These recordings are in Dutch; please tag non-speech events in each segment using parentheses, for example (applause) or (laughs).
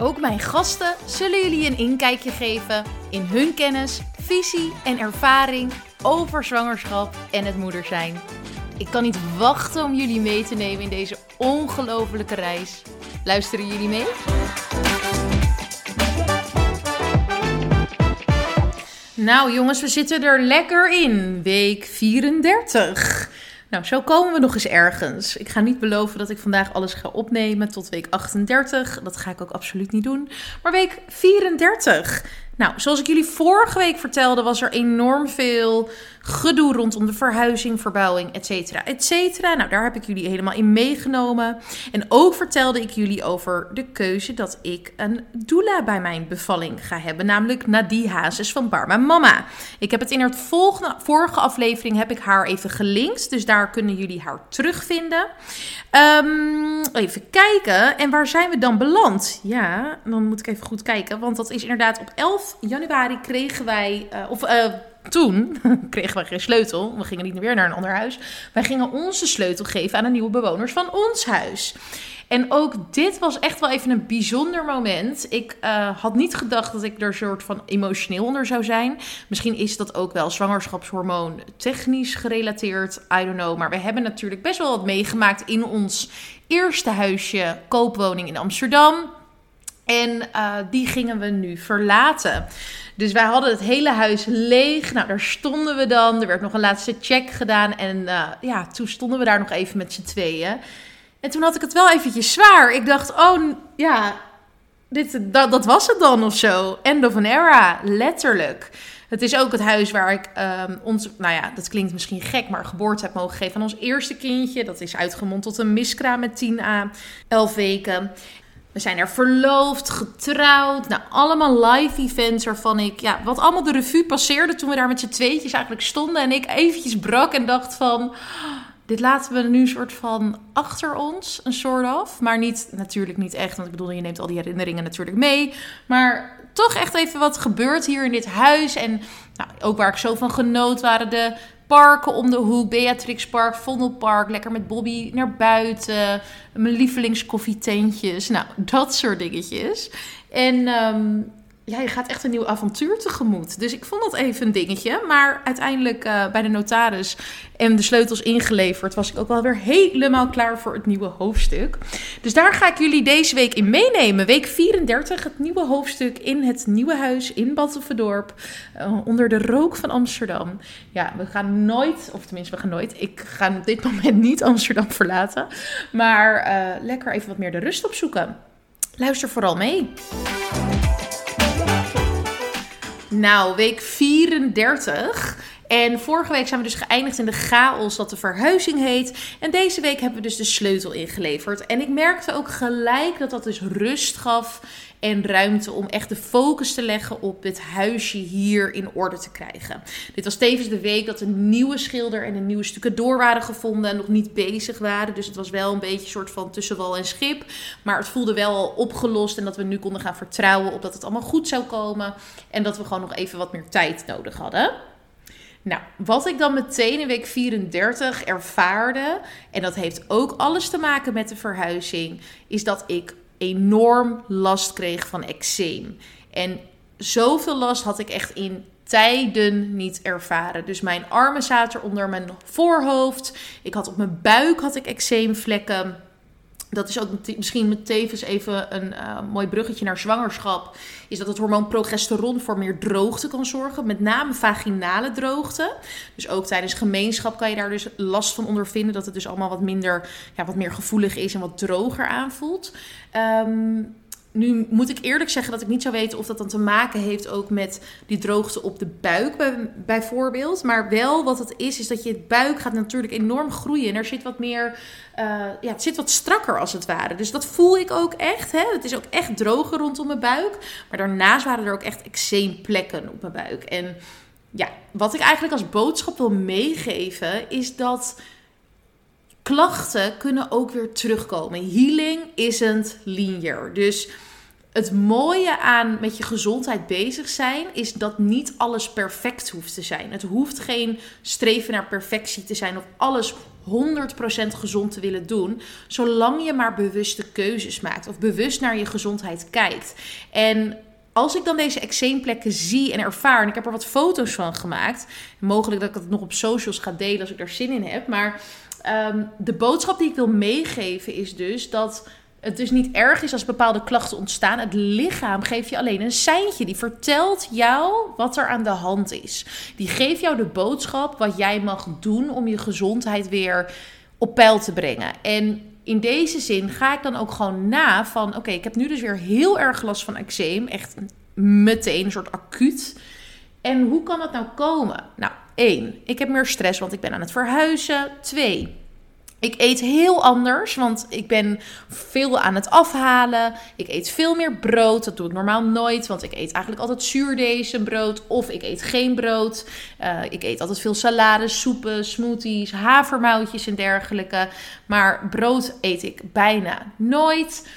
Ook mijn gasten zullen jullie een inkijkje geven in hun kennis, visie en ervaring over zwangerschap en het moeder zijn. Ik kan niet wachten om jullie mee te nemen in deze ongelofelijke reis. Luisteren jullie mee? Nou jongens, we zitten er lekker in. Week 34. Nou, zo komen we nog eens ergens. Ik ga niet beloven dat ik vandaag alles ga opnemen tot week 38. Dat ga ik ook absoluut niet doen. Maar week 34. Nou, zoals ik jullie vorige week vertelde, was er enorm veel gedoe rondom de verhuizing, verbouwing, et cetera, et cetera. Nou, daar heb ik jullie helemaal in meegenomen. En ook vertelde ik jullie over de keuze dat ik een doula bij mijn bevalling ga hebben. Namelijk Nadie Hazes van Barma Mama. Ik heb het in het volgende, vorige aflevering heb ik haar even gelinkt. Dus daar kunnen jullie haar terugvinden. Um, even kijken. En waar zijn we dan beland? Ja, dan moet ik even goed kijken. Want dat is inderdaad op 11 januari kregen wij... Uh, of... Uh, toen (laughs) kregen wij geen sleutel. We gingen niet meer naar een ander huis. Wij gingen onze sleutel geven aan de nieuwe bewoners van ons huis. En ook dit was echt wel even een bijzonder moment. Ik uh, had niet gedacht dat ik er soort van emotioneel onder zou zijn. Misschien is dat ook wel zwangerschapshormoon technisch gerelateerd. I don't know. Maar we hebben natuurlijk best wel wat meegemaakt in ons eerste huisje, koopwoning in Amsterdam. En uh, die gingen we nu verlaten. Dus wij hadden het hele huis leeg. Nou, daar stonden we dan. Er werd nog een laatste check gedaan. En uh, ja, toen stonden we daar nog even met z'n tweeën. En toen had ik het wel eventjes zwaar. Ik dacht, oh ja, dit, dat, was het dan of zo. End of an era, letterlijk. Het is ook het huis waar ik um, ons, nou ja, dat klinkt misschien gek, maar geboorte heb mogen geven aan ons eerste kindje. Dat is uitgemond tot een miskraam met 10 à 11 weken. We zijn er verloofd, getrouwd. Nou, allemaal live events waarvan ik, ja, wat allemaal de revue passeerde toen we daar met z'n tweetjes eigenlijk stonden. En ik eventjes brak en dacht van, dit laten we nu een soort van achter ons, een soort of. Maar niet, natuurlijk niet echt, want ik bedoel, je neemt al die herinneringen natuurlijk mee. Maar toch echt even wat gebeurt hier in dit huis. En nou, ook waar ik zo van genoot waren de parken om de hoek. Beatrixpark, Vondelpark, lekker met Bobby naar buiten. Mijn lievelingskoffietentjes, nou, dat soort dingetjes. En um, ja, je gaat echt een nieuw avontuur tegemoet. Dus ik vond dat even een dingetje. Maar uiteindelijk uh, bij de notaris en de sleutels ingeleverd, was ik ook wel weer helemaal klaar voor het nieuwe hoofdstuk. Dus daar ga ik jullie deze week in meenemen. Week 34, het nieuwe hoofdstuk in het nieuwe huis in Battenverdorp. Uh, onder de rook van Amsterdam. Ja, we gaan nooit, of tenminste, we gaan nooit. Ik ga op dit moment niet Amsterdam verlaten. Maar uh, lekker even wat meer de rust opzoeken. Luister vooral mee. Nou, week 34. En vorige week zijn we dus geëindigd in de chaos dat de verhuizing heet. En deze week hebben we dus de sleutel ingeleverd. En ik merkte ook gelijk dat dat dus rust gaf en ruimte om echt de focus te leggen op dit huisje hier in orde te krijgen. Dit was tevens de week dat een nieuwe schilder en een nieuwe stukken door waren gevonden en nog niet bezig waren. Dus het was wel een beetje een soort van tussen wal en schip. Maar het voelde wel al opgelost en dat we nu konden gaan vertrouwen op dat het allemaal goed zou komen. En dat we gewoon nog even wat meer tijd nodig hadden. Nou, wat ik dan meteen in week 34 ervaarde, en dat heeft ook alles te maken met de verhuizing, is dat ik enorm last kreeg van eczeem. En zoveel last had ik echt in tijden niet ervaren. Dus mijn armen zaten onder mijn voorhoofd. Ik had op mijn buik had ik eczeemvlekken dat is ook misschien tevens even een uh, mooi bruggetje naar zwangerschap. Is dat het hormoon progesteron voor meer droogte kan zorgen. Met name vaginale droogte. Dus ook tijdens gemeenschap kan je daar dus last van ondervinden. Dat het dus allemaal wat minder, ja, wat meer gevoelig is en wat droger aanvoelt. Um, nu moet ik eerlijk zeggen dat ik niet zou weten of dat dan te maken heeft ook met die droogte op de buik bijvoorbeeld. Maar wel wat het is, is dat je buik gaat natuurlijk enorm groeien. En er zit wat meer, uh, ja, het zit wat strakker als het ware. Dus dat voel ik ook echt. Hè? Het is ook echt droger rondom mijn buik. Maar daarnaast waren er ook echt eczeemplekken op mijn buik. En ja, wat ik eigenlijk als boodschap wil meegeven is dat klachten kunnen ook weer terugkomen. Healing isn't linear. Dus het mooie aan met je gezondheid bezig zijn is dat niet alles perfect hoeft te zijn. Het hoeft geen streven naar perfectie te zijn of alles 100% gezond te willen doen, zolang je maar bewuste keuzes maakt of bewust naar je gezondheid kijkt. En als ik dan deze eczeemplekken zie en ervaar, en ik heb er wat foto's van gemaakt, mogelijk dat ik het nog op socials ga delen als ik er zin in heb, maar Ehm, de boodschap die ik wil meegeven is dus dat het dus niet erg is als bepaalde klachten ontstaan. Het lichaam geeft je alleen een seintje. Die vertelt jou wat er aan de hand is. Die geeft jou de boodschap wat jij mag doen om je gezondheid weer op peil te brengen. En in deze zin ga ik dan ook gewoon na van... oké, ik heb nu dus weer heel erg last van eczeem. Echt meteen, een soort acuut. En hoe kan dat nou komen? Nou, één, ik heb meer stress, want ik ben aan het verhuizen. Twee, ik eet heel anders, want ik ben veel aan het afhalen. Ik eet veel meer brood. Dat doe ik normaal nooit, want ik eet eigenlijk altijd zuurdesembrood of ik eet geen brood. Uh, ik eet altijd veel salades, soepen, smoothies, havermoutjes en dergelijke. Maar brood eet ik bijna nooit.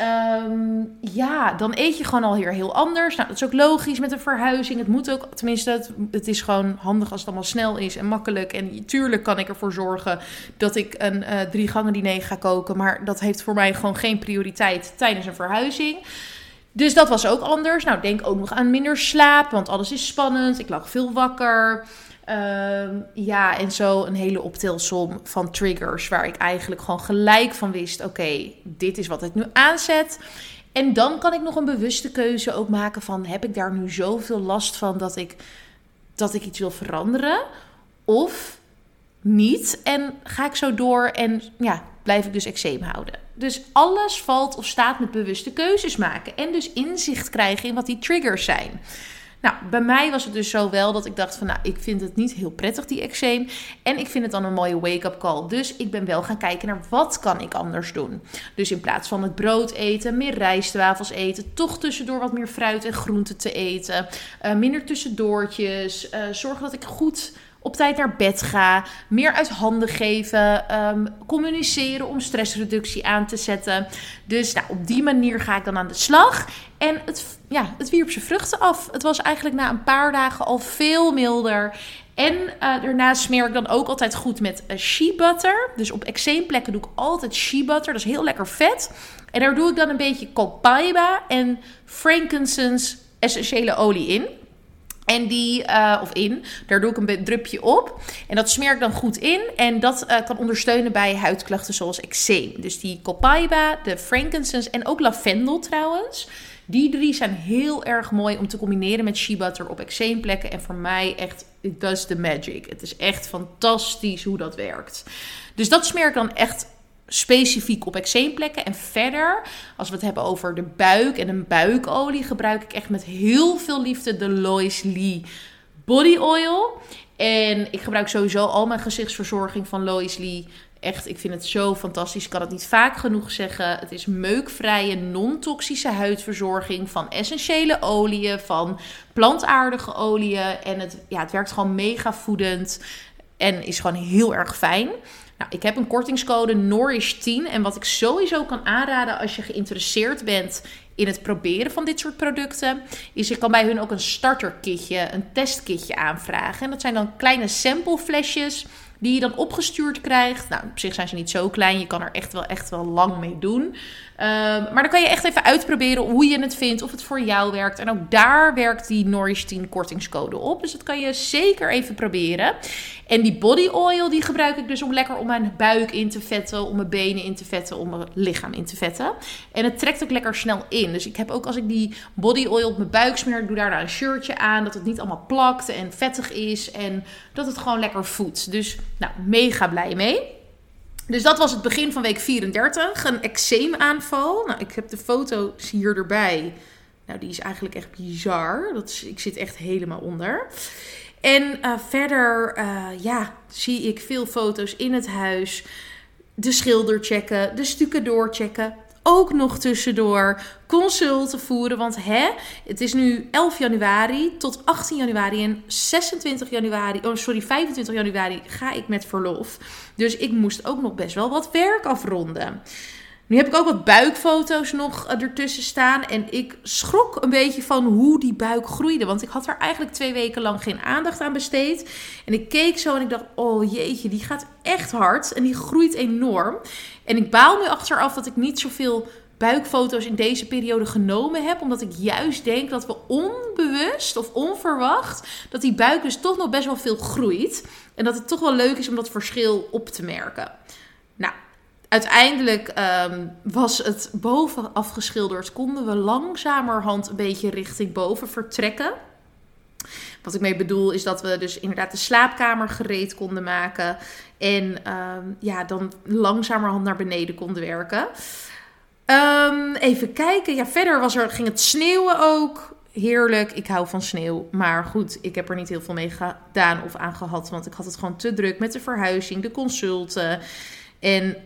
Um, ja, dan eet je gewoon al hier heel anders. Nou, dat is ook logisch met een verhuizing. Het moet ook, tenminste, het, het, is gewoon handig als het allemaal snel is en makkelijk. En tuurlijk kan ik ervoor zorgen dat ik een uh, drie gangen diner ga koken. Maar dat heeft voor mij gewoon geen prioriteit tijdens een verhuizing. Dus dat was ook anders. Nou, denk ook nog aan minder slaap, want alles is spannend. Ik lag veel wakker. Ehm, ja, en zo een hele optelsom van triggers waar ik eigenlijk gewoon gelijk van wist: oké, dit is wat ik nu aanzet. En dan kan ik nog een bewuste keuze ook maken van: heb ik daar nu zoveel last van dat ik, dat ik iets wil veranderen? Of niet? En ga ik zo door en ja, blijf ik dus eczeem houden? Dus alles valt of staat met bewuste keuzes maken. En dus inzicht krijgen in wat die triggers zijn. Nou, bij mij was het dus zo wel dat ik dacht van, nou, ik vind het niet heel prettig, die eczeem. En ik vind het dan een mooie wake-up call. Dus ik ben wel gaan kijken naar wat kan ik anders doen. Dus in plaats van het brood eten, meer rijstwafels eten, toch tussendoor wat meer fruit en groenten te eten. Uh, minder tussendoortjes. Uh, zorgen dat ik goed op tijd naar bed ga, meer uit handen geven, um, communiceren om stressreductie aan te zetten. Dus nou, op die manier ga ik dan aan de slag. En het, ja, het wierp zijn vruchten af. Het was eigenlijk na een paar dagen al veel milder. En uh, daarnaast smeer ik dan ook altijd goed met uh, shea butter. Dus op eczeemplekken doe ik altijd shea butter. Dat is heel lekker vet. En daar doe ik dan een beetje copaiba en frankincense essentiële olie in. En die, uh, of in, daar doe ik een drupje op. En dat smeer ik dan goed in. En dat uh, kan ondersteunen bij huidklachten zoals eczeem. Dus die copaiba, de frankincense en ook lavendel trouwens. Die drie zijn heel erg mooi om te combineren met shea butter op eczeemplekken. En voor mij echt, it does the magic. Het is echt fantastisch hoe dat werkt. Dus dat smeer ik dan echt specifiek op eczeemplekken. En verder, als we het hebben over de buik en een buikolie, gebruik ik echt met heel veel liefde de Lois Lee Body Oil. En ik gebruik sowieso al mijn gezichtsverzorging van Lois Lee. Echt, ik vind het zo fantastisch. Ik kan het niet vaak genoeg zeggen. Het is meukvrije, non-toxische huidverzorging van essentiële oliën, van plantaardige oliën. En het, ja, het werkt gewoon mega voedend en is gewoon heel erg fijn. Nou, ik heb een kortingscode Nourish10. En wat ik sowieso kan aanraden als je geïnteresseerd bent in het proberen van dit soort producten, is je kan bij hun ook een starterkitje, een testkitje aanvragen. En dat zijn dan kleine sampleflesjes die je dan opgestuurd krijgt. Nou, op zich zijn ze niet zo klein. Je kan er echt wel, echt wel lang mee doen. Ehm, maar dan kan je echt even uitproberen hoe je het vindt, of het voor jou werkt. En ook daar werkt die Nourish 10 kortingscode op. Dus dat kan je zeker even proberen. En die body oil die gebruik ik dus om lekker om mijn buik in te vetten, om mijn benen in te vetten, om mijn lichaam in te vetten. En het trekt ook lekker snel in. Dus ik heb ook als ik die body oil op mijn buik smeer, doe daar dan een shirtje aan, dat het niet allemaal plakt en vettig is en dat het gewoon lekker voedt. Dus nou, mega blij mee. Dus dat was het begin van week 34. Een eczeemaanval. Nou, ik heb de foto's hier erbij. Nou, die is eigenlijk echt bizar. Dat is, ik zit echt helemaal onder. En uh, verder, uh, ja, zie ik veel foto's in het huis. De schilder checken, de stukken doorchecken. Ook nog tussendoor consulten voeren. Want hè, het is nu 11 januari tot 18 januari. En 26 januari, oh sorry, 25 januari ga ik met verlof. Dus ik moest ook nog best wel wat werk afronden. Nu heb ik ook wat buikfoto's nog eh, ertussen staan. En ik schrok een beetje van hoe die buik groeide. Want ik had er eigenlijk twee weken lang geen aandacht aan besteed. En ik keek zo en ik dacht: oh jeetje, die gaat echt hard. En die groeit enorm. En ik baal nu achteraf dat ik niet zoveel buikfoto's in deze periode genomen heb. Omdat ik juist denk dat we onbewust of onverwacht. dat die buik dus toch nog best wel veel groeit. En dat het toch wel leuk is om dat verschil op te merken. Nou, uiteindelijk um, was het boven afgeschilderd. Konden we langzamerhand een beetje richting boven vertrekken. Wat ik mee bedoel is dat we dus inderdaad de slaapkamer gereed konden maken. En um, ja, dan langzamerhand naar beneden konden werken. Um, even kijken. Ja, verder was er, ging het sneeuwen ook. Heerlijk. Ik hou van sneeuw. Maar goed, ik heb er niet heel veel mee gedaan of aan gehad. Want ik had het gewoon te druk met de verhuizing, de consulten. En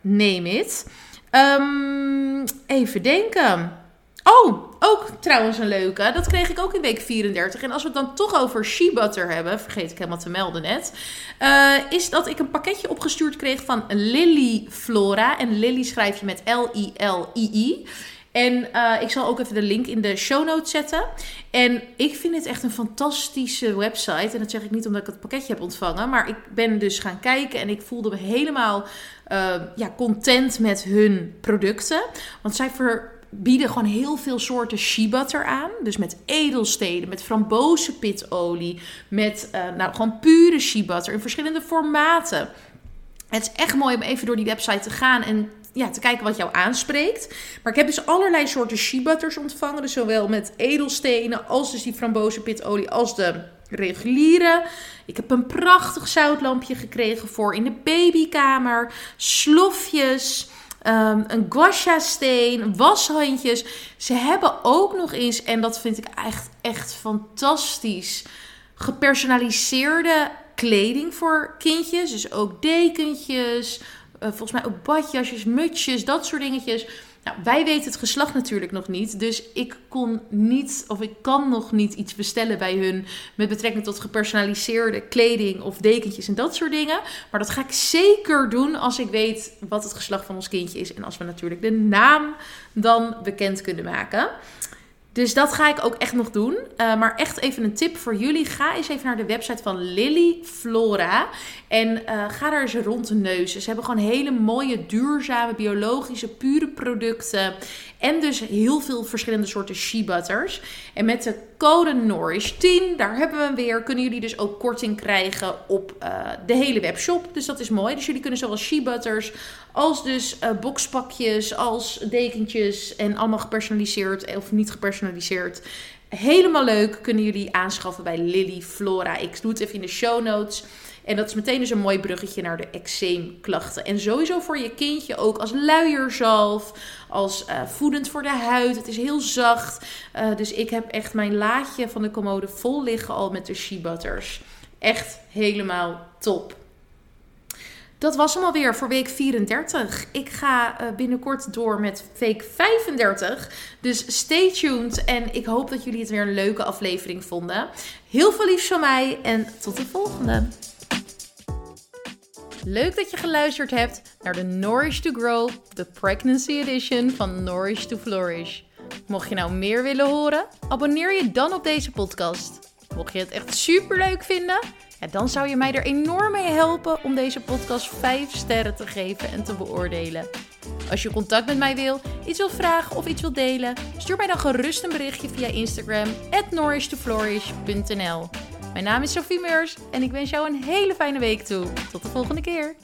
neem het. Um, even denken. Oh, ook trouwens een leuke. Dat kreeg ik ook in week 34. En als we het dan toch over She Butter hebben, vergeet ik helemaal te melden net. Uh, is dat ik een pakketje opgestuurd kreeg van Lily Flora. En Lily schrijf je met L-I-L-I-I. En uh, ik zal ook even de link in de show notes zetten. En ik vind het echt een fantastische website. En dat zeg ik niet omdat ik het pakketje heb ontvangen. Maar ik ben dus gaan kijken en ik voelde me helemaal uh, ja, content met hun producten. Want zij ver bieden gewoon heel veel soorten shea butter aan. Dus met edelsteden, met frambozenpitolie, met uh, nou, gewoon pure shea butter in verschillende formaten. Het is echt mooi om even door die website te gaan en ja, te kijken wat jou aanspreekt. Maar ik heb dus allerlei soorten shea butters ontvangen. Dus zowel met edelstenen als dus die frambozenpitolie als de reguliere. Ik heb een prachtig zoutlampje gekregen voor in de babykamer. Slofjes. Um, een guasha-steen, washandjes. Ze hebben ook nog eens, en dat vind ik echt, echt fantastisch, gepersonaliseerde kleding voor kindjes. Dus ook dekentjes, uh, volgens mij ook badjasjes, mutsjes, dat soort dingetjes. Nou, wij weten het geslacht natuurlijk nog niet. Dus ik kon niet, of ik kan nog niet iets bestellen bij hun met betrekking tot gepersonaliseerde kleding of dekentjes en dat soort dingen. Maar dat ga ik zeker doen als ik weet wat het geslacht van ons kindje is. En als we natuurlijk de naam dan bekend kunnen maken. Dus dat ga ik ook echt nog doen. Uh, maar echt even een tip voor jullie. Ga eens even naar de website van Lily Flora. En uh, ga daar eens rond de neus. Ze hebben gewoon hele mooie, duurzame, biologische, pure producten. En dus heel veel verschillende soorten shea butters. En met de code Nourish10, daar hebben we hem weer, kunnen jullie dus ook korting krijgen op uh, de hele webshop. Dus dat is mooi. Dus jullie kunnen zowel shea butters als dus boxpakjes, als dekentjes en allemaal gepersonaliseerd of niet gepersonaliseerd. Helemaal leuk kunnen jullie aanschaffen bij Lily Flora. Ik doe het even in de show notes. En dat is meteen dus een mooi bruggetje naar de eczeemklachten. En sowieso voor je kindje ook als luierzalf, als uh, voedend voor de huid. Het is heel zacht. Uh, dus ik heb echt mijn laadje van de commode vol liggen al met de shea butters. Echt helemaal top. Dat was hem alweer voor week 34. Ik ga uh, binnenkort door met week 35. Dus stay tuned. En ik hoop dat jullie het weer een leuke aflevering vonden. Heel veel liefs van mij en tot de volgende. Leuk dat je geluisterd hebt naar de Nourish to Grow, de Pregnancy Edition van Nourish to Flourish. Mocht je nou meer willen horen, abonneer je dan op deze podcast. Mocht je het echt super leuk vinden, dan zou je mij er enorm mee helpen om deze podcast 5 sterren te geven en te beoordelen. Als je contact met mij wil, iets wil vragen of iets wil delen, stuur mij dan gerust een berichtje via Instagram at nourishtoflourish.nl. Mijn naam is Sophie Meurs en ik wens jou een hele fijne week toe. Tot de volgende keer.